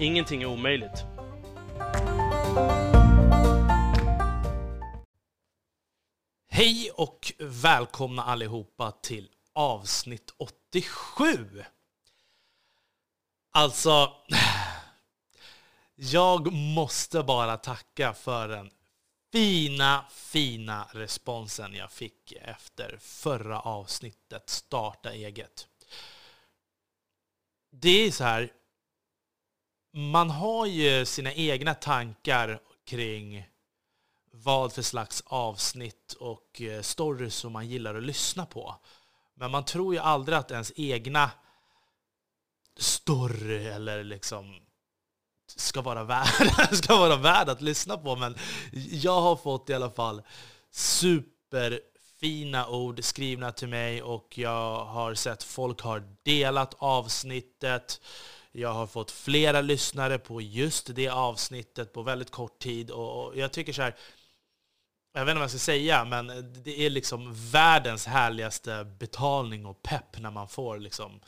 Ingenting är omöjligt. Hej och välkomna allihopa till avsnitt 87! Alltså, jag måste bara tacka för den fina, fina responsen jag fick efter förra avsnittet Starta eget. Det är så här, man har ju sina egna tankar kring vad för slags avsnitt och eh, stories som man gillar att lyssna på. Men man tror ju aldrig att ens egna story eller liksom ska vara värd, ska vara värd att lyssna på. Men jag har fått i alla fall superfina ord skrivna till mig och jag har sett folk har delat avsnittet. Jag har fått flera lyssnare på just det avsnittet på väldigt kort tid. Och jag tycker så här, jag vet inte vad jag ska säga, men det är liksom världens härligaste betalning och pepp när man får liksom,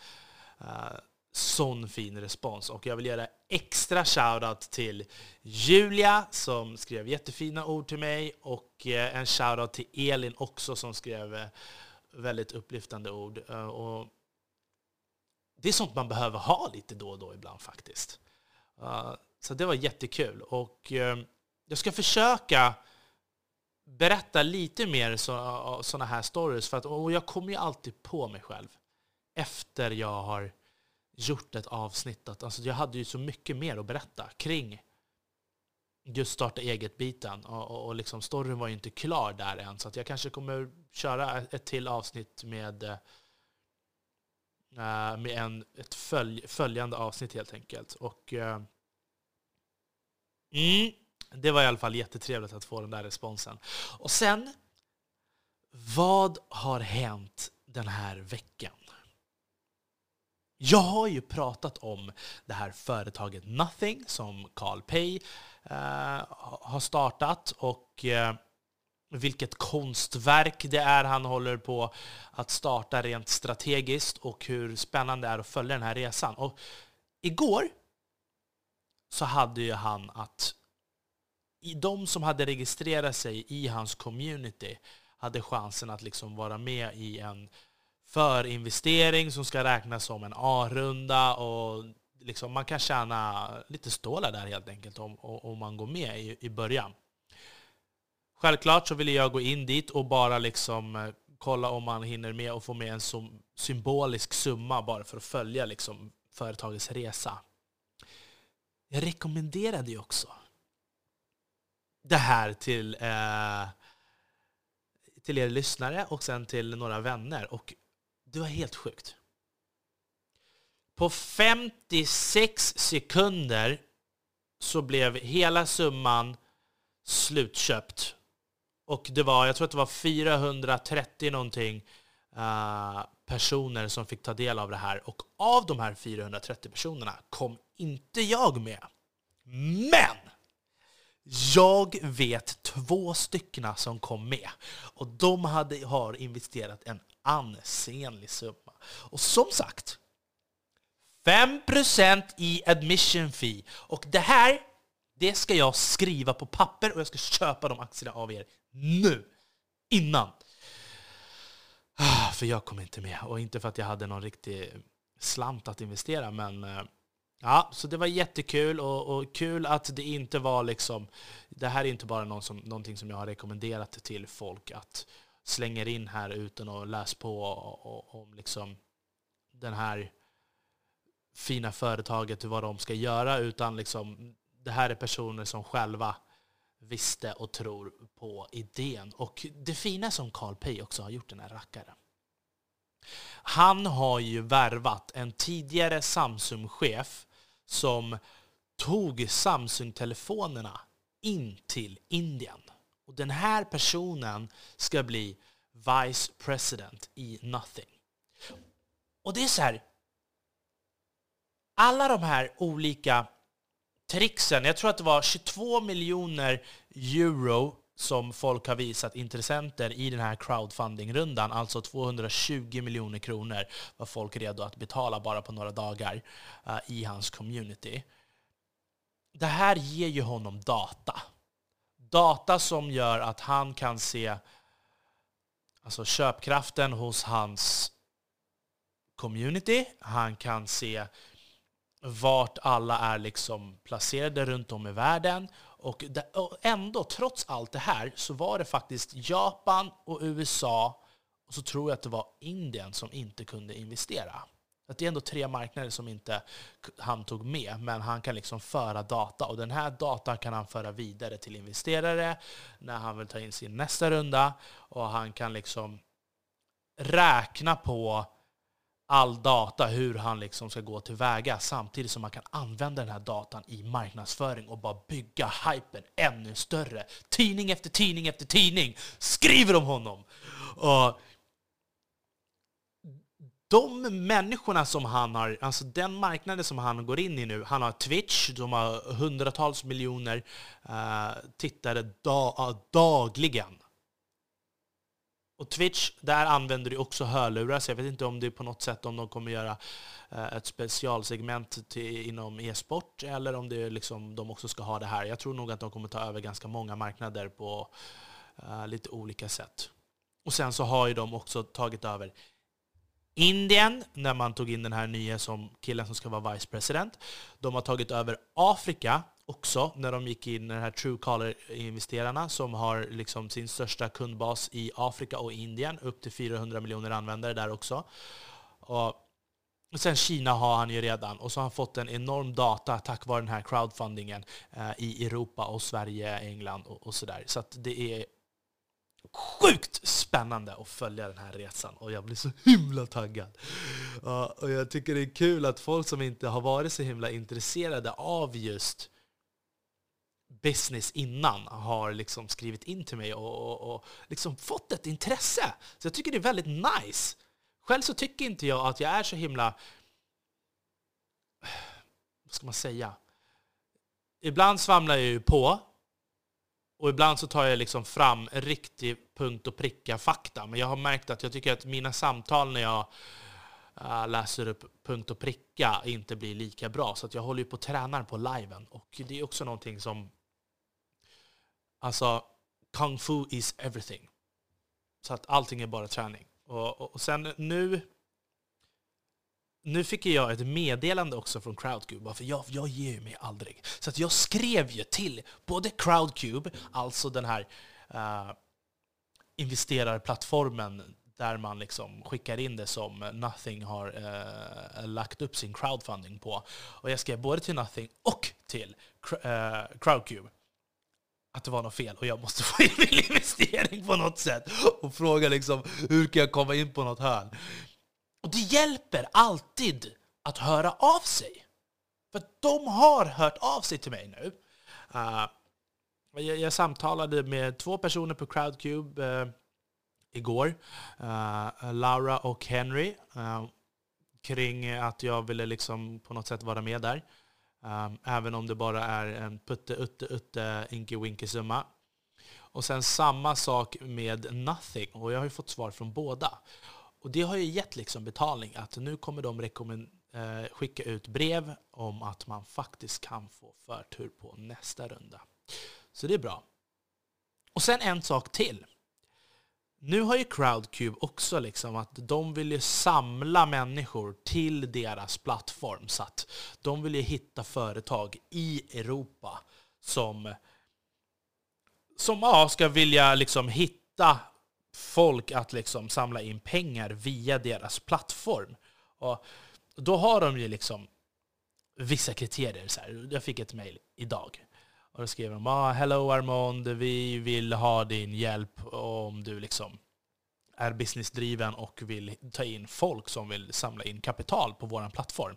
uh, sån fin respons. Och jag vill göra extra shoutout till Julia som skrev jättefina ord till mig och eh, en shoutout till Elin också som skrev eh, väldigt upplyftande ord. och det är sånt man behöver ha lite då och då ibland faktiskt. Eh, så det var jättekul. Och eh, jag ska försöka berätta lite mer sådana eh, här stories. För att, och jag kommer ju alltid på mig själv efter jag har gjort ett avsnitt. Att, alltså, jag hade ju så mycket mer att berätta kring just starta eget-biten. Och, och, och liksom, storyn var ju inte klar där än. Så att jag kanske kommer köra ett till avsnitt med, Eh, med en, ett följ, följande avsnitt helt enkelt. Och mm, det var i alla fall jättetrevligt att få den där responsen. Och sen, vad har hänt den här veckan? Jag har ju pratat om det här företaget Nothing som Carl Pay eh, har startat och eh, vilket konstverk det är han håller på att starta rent strategiskt och hur spännande det är att följa den här resan. Och igår så hade ju han att de som hade registrerat sig i hans community hade chansen att liksom vara med i en förinvestering som ska räknas som en A-runda. och liksom Man kan tjäna lite stålar där helt enkelt om, om man går med i, i början. Självklart så ville jag gå in dit och bara liksom eh, kolla om man hinner med och få med en symbolisk summa bara för att följa liksom företagets resa. Jag rekommenderade ju också det här till, eh, till er lyssnare och sen till några vänner. Och det var helt sjukt. På 56 sekunder så blev hela summan slutköpt. Och det var, jag tror att det var 430 någonting uh, personer som fick ta del av det här. Och av de här 430 personerna kom inte jag med. Men! Jag vet två stycken som kom med. Och de hade, har investerat en ansenlig summa. Och som sagt, 5% i admission fee. Och det här, det ska jag skriva på papper och jag ska köpa de aktierna av er nu. Innan. Ah, för jag kom inte med. Och inte för att jag hade någon riktig slant att investera, men eh, Ja, så det var jättekul och, och, kul att det inte var liksom... Det här är inte bara någon som, någonting som jag har rekommenderat till folk att slänga in här utan att läsa på om liksom den här fina företaget, vad de ska göra, utan liksom, det här är personer som själva visste och tror på idén. Och det fina som Carl Pei också har gjort, den här rackaren. Han har ju värvat en tidigare Samsung-chef som tog Samsung-telefonerna in till Indien. Och den här personen ska bli Vice President i Nothing. Och det är så här, alla de här olika tricksen, jag tror att det var 22 miljoner euro som folk har visat intressenter i den här crowdfunding-rundan, alltså 220 miljoner kronor var folk redo att betala bara på några dagar uh, i hans community. Det här ger ju honom data. Data som gör att han kan se alltså köpkraften hos hans community. Han kan se vart alla är liksom placerade runt om i världen. Och, ändå, trots allt det här, så var det faktiskt Japan och USA och så tror jag att det var Indien som inte kunde investera. Att det är ändå tre marknader som inte han tog med, men han kan liksom föra data. Och den här datan kan han föra vidare till investerare när han vill ta in sin nästa runda. Och han kan liksom räkna på all data, hur han liksom ska gå tillväga, samtidigt som man kan använda den här datan i marknadsföring och bara bygga hypen ännu större. Tidning efter tidning efter tidning skriver om honom! Och de människorna som han har, alltså den marknaden som han går in i nu, han har Twitch, de har hundratals miljoner uh, tittare da, dagligen. Och Twitch, där använder du också hörlurar, så jag vet inte om det är på något sätt om de kommer göra eh, ett specialsegment till, inom e-sport, eller om det är liksom, de också ska ha det här. Jag tror nog att de kommer ta över ganska många marknader på uh, lite olika sätt. Och sen så har ju de också tagit över Indien, när man tog in den här nya som killen som ska vara vice president. De har tagit över Afrika också, när de gick in, den här Truecaller-investerarna som har liksom sin största kundbas i Afrika och Indien, upp till 400 miljoner användare där också. Och sen Kina har han ju redan, och så har han fått en enorm data tack vare den här crowdfundingen eh, i Europa och Sverige, England och, och sådär. Så att det är sjukt spännande att följa den här resan och jag blir så himla taggad. Och jag tycker det är kul att folk som inte har varit så himla intresserade av just business innan har liksom skrivit in till mig och, och, och liksom fått ett intresse. Så jag tycker det är väldigt nice. Själv så tycker inte jag att jag är så himla... Vad ska man säga? Ibland svamlar jag ju på och ibland så tar jag liksom fram riktig punkt och pricka fakta. Men jag har märkt att jag tycker att mina samtal när jag äh, läser upp punkt och pricka inte blir lika bra. Så att jag håller ju på och tränar på liven. Och det är också någonting som... Alltså, kung fu is everything. Så att allting är bara träning. Och, och, och sen nu nu fick jag ett meddelande också från Crowdcube, för jag, jag ger mig aldrig. Så att jag skrev ju till både Crowdcube, alltså den här uh, investerarplattformen där man liksom skickar in det som Nothing har uh, lagt upp sin crowdfunding på. Och jag skrev både till Nothing och till uh, eh, Crowdcube att det var något fel och jag måste få in min investering på något sätt. Och fråga liksom, hur kan jag komma in på något hörn? Och det hjälper alltid att höra av sig. För de har hört av sig till mig nu. Uh, jag, jag, samtalade med två personer på Crowdcube uh, igår. Uh, Laura och Henry. Ah, kring att jag ville liksom på något sätt vara med där. Ehm, även om det bara är en putte utte utte inky winky summa. Och sen samma sak med Nothing. Och jag har ju fått svar från båda. Och det har ju gett liksom betalning, att nu kommer de eh, skicka ut brev om att man faktiskt kan få förtur på nästa runda. Så det är bra. Och sen en sak till. Nu har ju Crowdcube också liksom att de vill ju samla människor till deras plattform. Så att de vill ju hitta företag i Europa som, som ja, ska vilja liksom hitta folk att liksom samla in pengar via deras plattform. Och då har de ju liksom vissa kriterier. Så här. Jag fick ett mejl idag. Och då skriver de ah, ”Hello Armand, vi vill ha din hjälp om du liksom är businessdriven och vill ta in folk som vill samla in kapital på vår plattform”.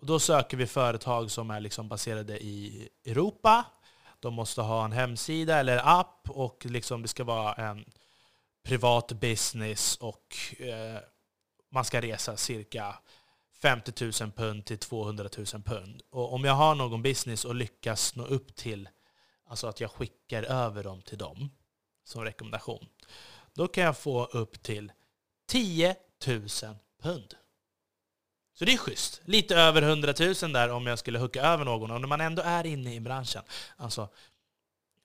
Och då söker vi företag som är liksom baserade i Europa. De måste ha en hemsida eller app och liksom det ska vara en privat business och eh, man ska resa cirka 50 000 pund till 200 000 pund. Och om jag har någon business och lyckas nå upp till, alltså att jag skickar över dem till dem som rekommendation, då kan jag få upp till 10 000 pund. Så det är schysst. Lite över 100 000 där om jag skulle hooka över någon. Och när man ändå är inne i branschen. Alltså,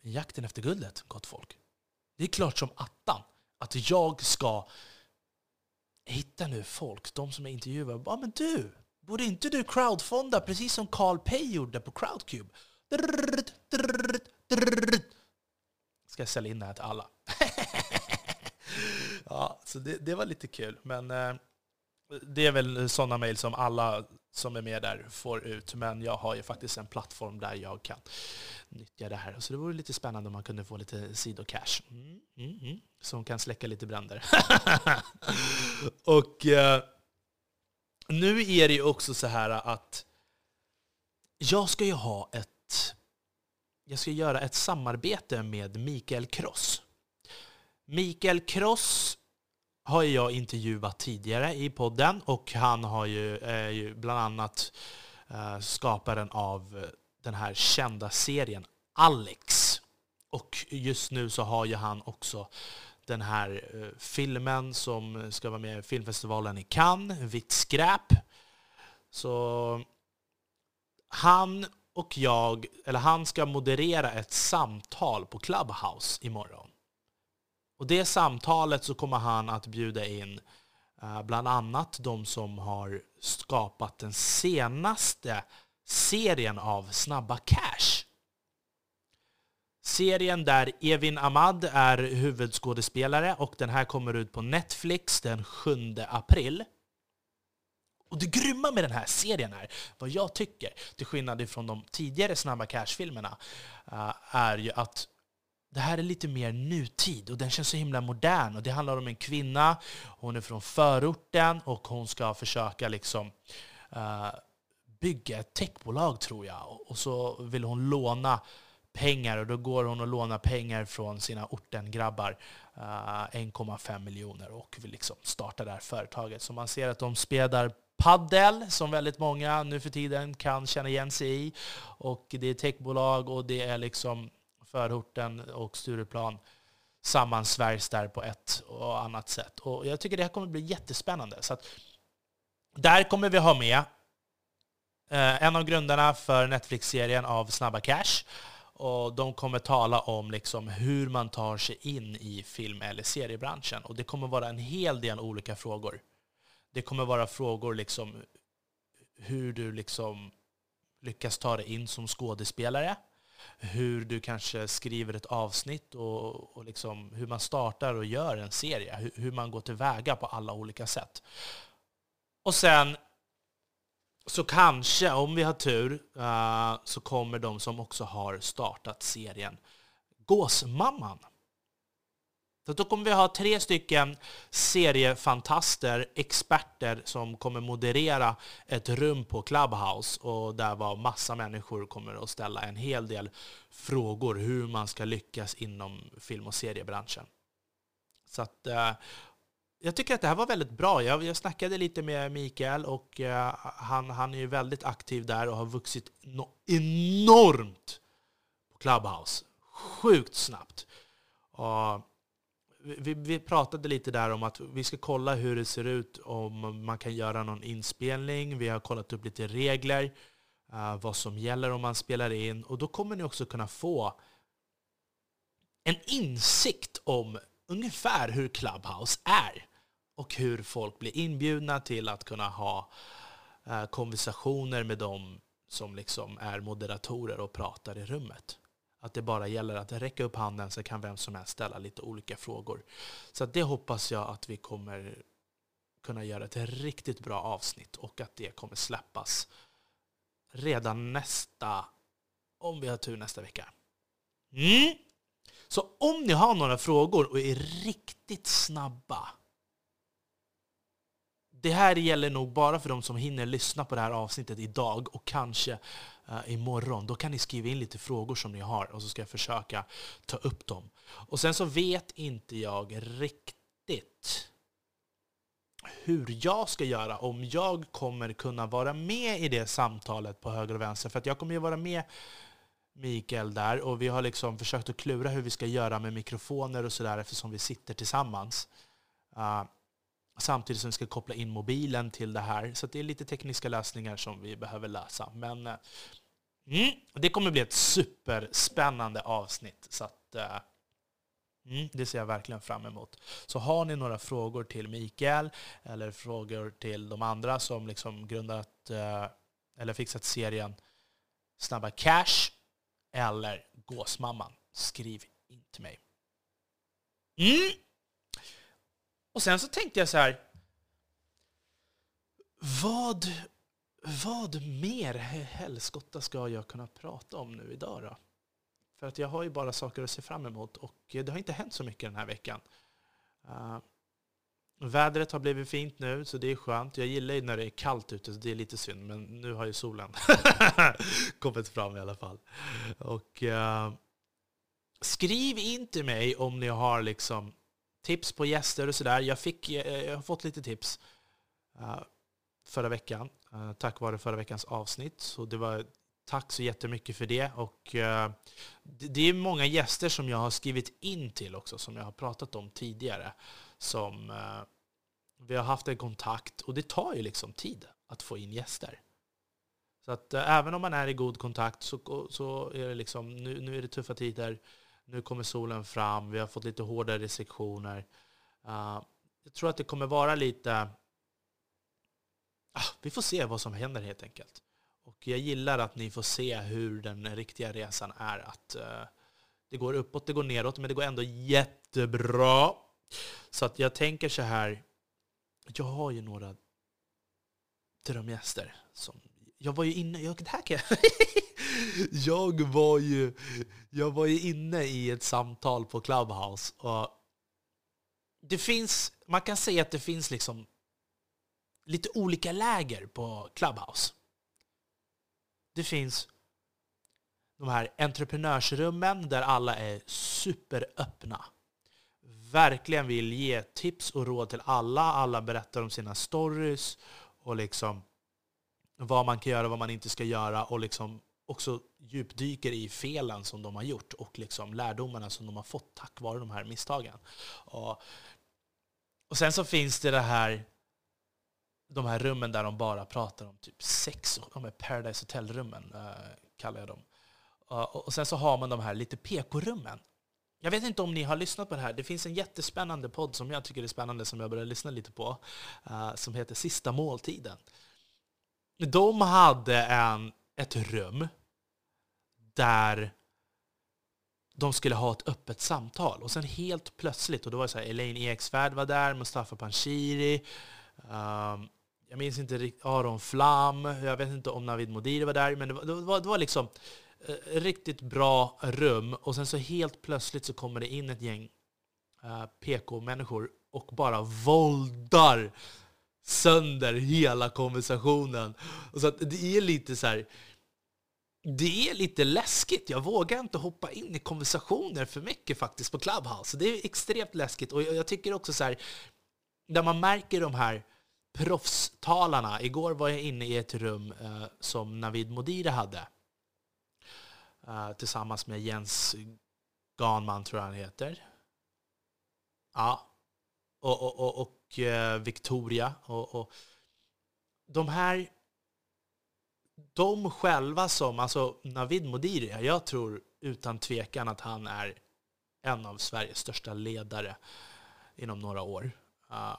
jakten efter guldet, gott folk. Det är klart som attan att jag ska hitta nu folk, de som jag intervjuar. Ja, men du, borde inte du crowdfonda precis som Carl Pay gjorde på Crowdcube? Ska jag sälja in det här till alla? ja, så det, det var lite kul. Men eh, det är väl sådana mejl som alla som är med där får ut. Men jag har ju faktiskt en plattform där jag kan nyttja det här. Så det vore lite spännande om man kunde få lite sidocash. Mm, mm, mm. Som kan släcka lite bränder. och eh, nu är det ju också så här att jag ska ju ha ett... Jag ska göra ett samarbete med Mikael Kross. Mikael Kross har jag intervjuat tidigare i podden och han har ju, är ju bland annat eh, skaparen av eh, den här kända serien Alex. Och just nu så har ju han också den här eh, filmen som ska vara med i filmfestivalen i Cannes, Vitt skräp. Så han och jag, eller han ska moderera ett samtal på Clubhouse imorgon. Och det samtalet så kommer han att bjuda in eh, bland annat de som har skapat den senaste serien av Snabba Cash. Serien där Evin Ahmad är huvudskådespelare och den här kommer ut på Netflix den 7 april. Och det grymma med den här serien är, vad jag tycker, till skillnad från de tidigare Snabba Cash-filmerna, eh, är ju att det här är lite mer nutid och den känns så himla modern. Och Det handlar om en kvinna, hon är från förorten och hon ska försöka liksom uh, bygga ett techbolag tror jag. Och så vill hon låna pengar och då går hon och lånar pengar från sina ortengrabbar, eh, uh, 1,5 miljoner och vill liksom starta det här företaget. Så man ser att de spelar paddel som väldigt många nu för tiden kan känna igen sig i. Och det är techbolag och det är liksom förorten och Stureplan sammansvärjs där på ett och annat sätt. Och jag tycker det här kommer bli jättespännande. Så att, där kommer vi ha med eh, en av grundarna för Netflix-serien av Snabba Cash. Och de kommer tala om liksom hur man tar sig in i film eller seriebranschen. Och det kommer vara en hel del olika frågor. Det kommer vara frågor liksom hur du liksom lyckas ta dig in som skådespelare hur du kanske skriver ett avsnitt och, och liksom hur man startar och gör en serie. Hur, hur man går tillväga på alla olika sätt. Och sen så kanske, om vi har tur, eh, så kommer de som också har startat serien Gåsmamman. Så då kommer vi ha tre stycken seriefantaster, experter som kommer moderera ett rum på Clubhouse och där var massa människor kommer att ställa en hel del frågor hur man ska lyckas inom film och seriebranschen. Så att, eh, jag tycker att det här var väldigt bra. Jag, jag snackade lite med Mikael och eh, han, han är ju väldigt aktiv där och har vuxit no enormt på Clubhouse. Sjukt snabbt. Och vi, vi, pratade lite där om att vi ska kolla hur det ser ut om man kan göra någon inspelning. Vi har kollat upp lite regler, uh, vad som gäller om man spelar in. Och då kommer ni också kunna få en insikt om ungefär hur Clubhouse är och hur folk blir inbjudna till att kunna ha uh, konversationer med dem som liksom är moderatorer och pratar i rummet. Att det bara gäller att räcka upp handen så kan vem som helst ställa lite olika frågor. Så det hoppas jag att vi kommer kunna göra ett riktigt bra avsnitt och att det kommer släppas redan nästa, om vi har tur nästa vecka. Mm. Så om ni har några frågor och är riktigt snabba, det här gäller nog bara för de som hinner lyssna på det här avsnittet idag och kanske uh, imorgon. Då kan ni skriva in lite frågor som ni har och så ska jag försöka ta upp dem. Och sen så vet inte jag riktigt hur jag ska göra, om jag kommer kunna vara med i det samtalet på höger och vänster. För att jag kommer ju vara med Mikael där och vi har liksom försökt att klura hur vi ska göra med mikrofoner och sådär eftersom vi sitter tillsammans. Uh, samtidigt som vi ska koppla in mobilen till det här. Så det är lite tekniska lösningar som vi behöver lösa. Men eh, mm, det kommer bli ett superspännande avsnitt. Så att, eh, Mm, det ser jag verkligen fram emot. Så har ni några frågor till Mikael eller frågor till de andra som liksom grundat eh, eller fixat serien Snabba Cash eller Gåsmamman. Skriv in till mig. Mm. Och sen så tänkte jag så här. Vad, vad mer helskotta ska jag kunna prata om nu idag då? För att jag har ju bara saker att se fram emot och det har inte hänt så mycket den här veckan. Uh, Vädret har blivit fint nu, så det är skönt. Jag gillar ju när det är kallt ute, så det är lite synd. Men nu har ju solen kommit fram i alla fall. Och, uh, skriv in till mig om ni har liksom tips på gäster och sådär. Jag, fick, eh, jag, har fått lite tips eh, förra veckan, eh, tack vare förra veckans avsnitt. Så det var, tack så jättemycket för det. Och, det, är många gäster som jag har skrivit in till också, som jag har pratat om tidigare som vi har haft en kontakt och det tar ju liksom tid att få in gäster. Så att även om man är i god kontakt så, så är det liksom, nu, nu är det tuffa tider, nu kommer solen fram, vi har fått lite hårdare restriktioner. Uh, jag tror att det kommer vara lite... Ah, vi får se vad som händer helt enkelt. Och jag gillar att ni får se hur den riktiga resan är. Att uh, Det går uppåt, det går nedåt, men det går ändå jättebra. Så att jag tänker så här, jag har ju några drömgäster. Som, jag var ju inne, jag, det här kan jag, jag, var ju, jag var ju inne i ett samtal på Clubhouse. Och det finns, man kan säga att det finns liksom lite olika läger på Clubhouse. Det finns de här entreprenörsrummen där alla är superöppna verkligen vill ge tips och råd till alla. Alla berättar om sina stories och liksom vad man kan göra och vad man inte ska göra och liksom också djupdyker i felen som de har gjort och liksom lärdomarna som de har fått tack vare de här misstagen. Och, och sen så finns det det här de här rummen där de bara pratar om typ sex, de Paradise Hotel-rummen eh, kallar jag dem. Och, sen så har man de här lite PK-rummen jag vet inte om ni har lyssnat på det här. Det finns en jättespännande podd som jag tycker är spännande, som jag började lyssna lite på, eh, som heter Sista måltiden. De hade en, ett rum där de skulle ha ett öppet samtal. Och sen helt plötsligt, och då var det så här, Elaine Eksvärd var där, Mustafa Panshiri, um, jag minns inte riktigt, Aron Flam, jag vet inte om Navid Modiri var där, men det var, det var, det var liksom Eh, riktigt bra rum och sen så helt plötsligt så kommer det in ett gäng eh, uh, PK-människor och bara våldar sönder hela konversationen. Och så att det är lite så här, det är lite läskigt. Jag vågar inte hoppa in i konversationer för mycket faktiskt på Clubhouse. Det är extremt läskigt. Och jag tycker också så här, där man märker de här proffstalarna. Igår var jag inne i ett rum eh, som Navid Modiri hade. eh, tillsammans med Jens Ganman, tror jag han heter. Ja. Och, och, och, och eh, Victoria. Och, och, de här... De själva som... Alltså Navid Modiri, jag tror utan tvekan att han är en av Sveriges största ledare inom några år. Uh,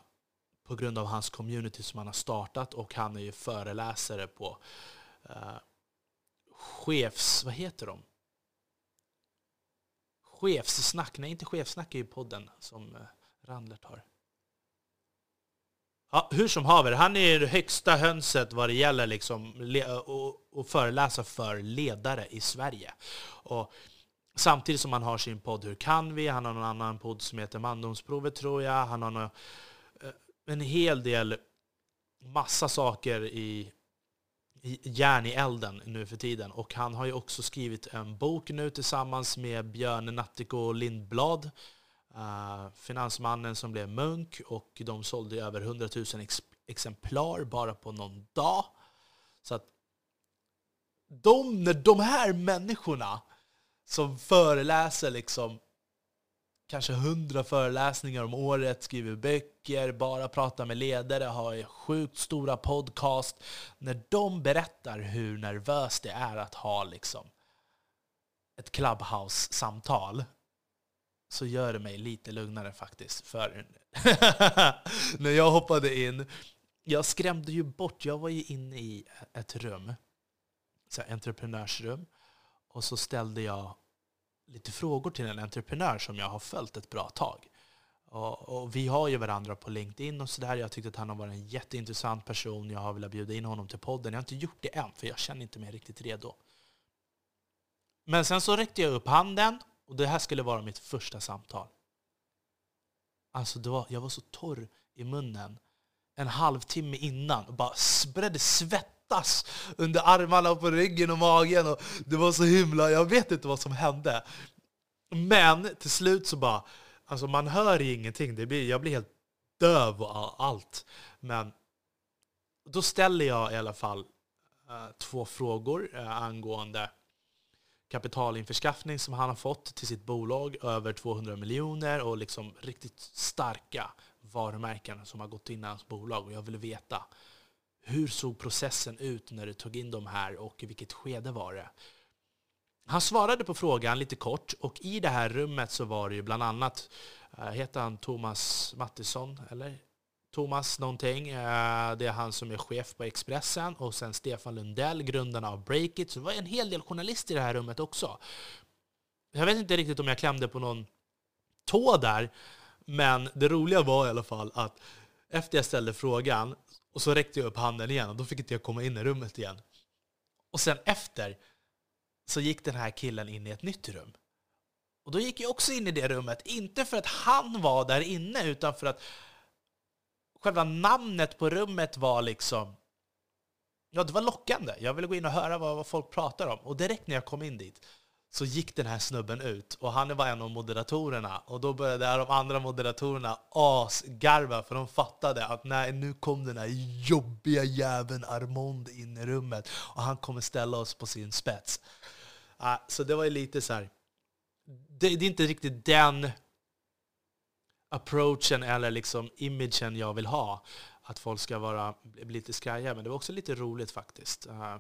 på grund av hans community som han har startat och han är ju föreläsare på uh, chefs... Vad heter de? Chefssnack. Nej, inte Chefssnack är ju podden som eh, Randlert har. Hur som haver, han är det högsta hönset vad det gäller liksom att föreläsa för ledare i Sverige. Och samtidigt som han har sin podd Hur kan vi? Han har någon annan podd som heter Mandomsprovet tror jag. Han har någon, en hel del massa saker i, i järn i elden nu för tiden. Och han har ju också skrivit en bok nu tillsammans med Björn Nattiko Lindblad. Eh, finansmannen som blev munk och de sålde över 100 000 ex exemplar bara på någon dag. Så att de, när de här människorna som föreläser liksom kanske hundra föreläsningar om året, skriver böcker, bara pratar med ledare, har sjukt stora podcast. När de berättar hur nervöst det är att ha liksom ett Clubhouse-samtal så gör det mig lite lugnare faktiskt. För när jag hoppade in, jag skrämde ju bort, jag var ju inne i ett rum, så entreprenörsrum, och så ställde jag lite frågor till en entreprenör som jag har följt ett bra tag. Och, och vi har ju varandra på LinkedIn och sådär. Jag tyckte att han har varit en jätteintressant person. Jag har velat bjuda in honom till podden. Jag har inte gjort det än, för jag känner inte mig riktigt redo. Men sen så räckte jag upp handen och det här skulle vara mitt första samtal. Alltså det var, jag var så torr i munnen en halvtimme innan och bara började svettas under armarna och på ryggen och magen. Och det var så himla... Jag vet inte vad som hände. Men till slut så bara... Alltså man hör ingenting. Det blir, jag blir helt döv och allt. Men då ställer jag i alla fall uh, två frågor uh, angående kapitalinförskaffning som han har fått till sitt bolag, över 200 miljoner och liksom riktigt starka varumärken som har gått in i hans bolag. Och jag ville veta hur såg processen ut när du tog in de här och i vilket skede var det? Han svarade på frågan lite kort och i det här rummet så var det ju bland annat, eh, heter han Thomas Mattisson, eller? Thomas någonting, eh, det är han som är chef på Expressen och sen Stefan Lundell, grundarna av Breakit. Så det var en hel del journalister i det här rummet också. Jag vet inte riktigt om jag klämde på någon tå där, men det roliga var i alla fall att efter jag ställde frågan och så räckte jag upp handen igen och då fick inte jag komma in i rummet igen. Och sen efter så gick den här killen in i ett nytt rum. Och då gick jag också in i det rummet, inte för att han var där inne utan för att själva namnet på rummet var liksom Ja, det var lockande. Jag ville gå in och höra vad, vad folk pratar om. Och direkt när jag kom in dit så gick den här snubben ut och han var en av moderatorerna och då började de andra moderatorerna asgarva för de fattade att nej, nu kom den här jobbiga jäveln Armond in i rummet och han kommer ställa oss på sin spets. Uh, så det var ju lite så här, det, det, är inte riktigt den approachen eller liksom imagen jag vill ha, att folk ska vara lite skraja, men det var också lite roligt faktiskt. Eh,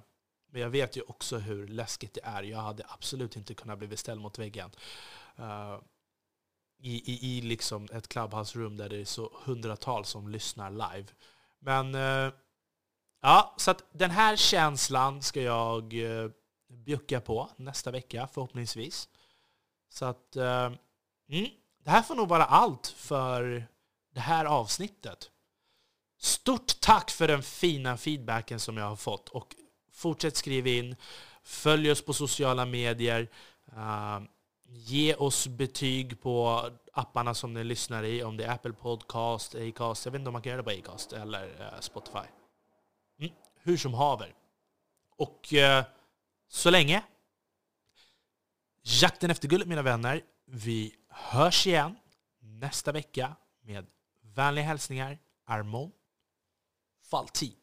men jag vet ju också hur läskigt det är. Jag hade absolut inte kunnat bli ställd mot väggen. Eh, I, i, I liksom ett clubhouse-rum där det är så hundratals som lyssnar live. Men eh, ja, så att den här känslan ska jag bjucka på nästa vecka förhoppningsvis. Så att mm, det här får nog vara allt för det här avsnittet. Stort tack för den fina feedbacken som jag har fått och Fortsätt skriva in. Följ oss på sociala medier. Uh, ge oss betyg på apparna som ni lyssnar i. Om det är Apple Podcast, Acast. Jag vet inte om man kan göra det på Acast eller uh, Spotify. Mm, hur som haver. Och uh, så länge. Jakten efter guldet mina vänner. Vi hörs igen nästa vecka med vänliga hälsningar Armon Faltin.